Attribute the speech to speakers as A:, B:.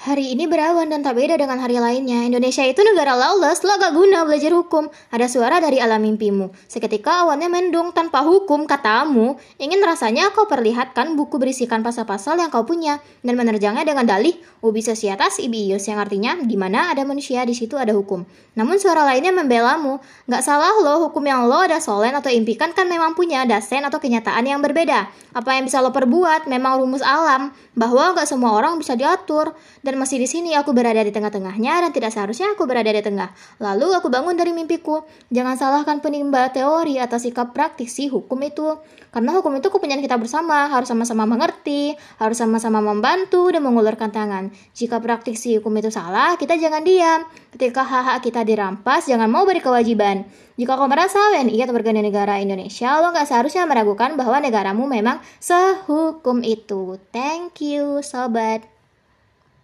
A: Hari ini berawan dan tak beda dengan hari lainnya. Indonesia itu negara lawless, lo gak guna belajar hukum. Ada suara dari alam mimpimu. Seketika awannya mendung tanpa hukum, katamu. Ingin rasanya kau perlihatkan buku berisikan pasal-pasal yang kau punya. Dan menerjangnya dengan dalih, ubi societas ibius, yang artinya, di mana ada manusia, di situ ada hukum. Namun suara lainnya membelamu. Gak salah lo, hukum yang lo ada solen atau impikan kan memang punya dasen atau kenyataan yang berbeda. Apa yang bisa lo perbuat memang rumus alam, bahwa gak semua orang bisa diatur. Masih di sini aku berada di tengah-tengahnya dan tidak seharusnya aku berada di tengah. Lalu aku bangun dari mimpiku. Jangan salahkan penimba teori atas sikap praktis si hukum itu. Karena hukum itu kepunyaan kita bersama, harus sama-sama mengerti, harus sama-sama membantu dan mengulurkan tangan. Jika praktisi hukum itu salah, kita jangan diam. Ketika hak-hak kita dirampas, jangan mau beri kewajiban. Jika kau merasa WNI atau warga negara Indonesia, lo nggak seharusnya meragukan bahwa negaramu memang sehukum itu. Thank you, sobat.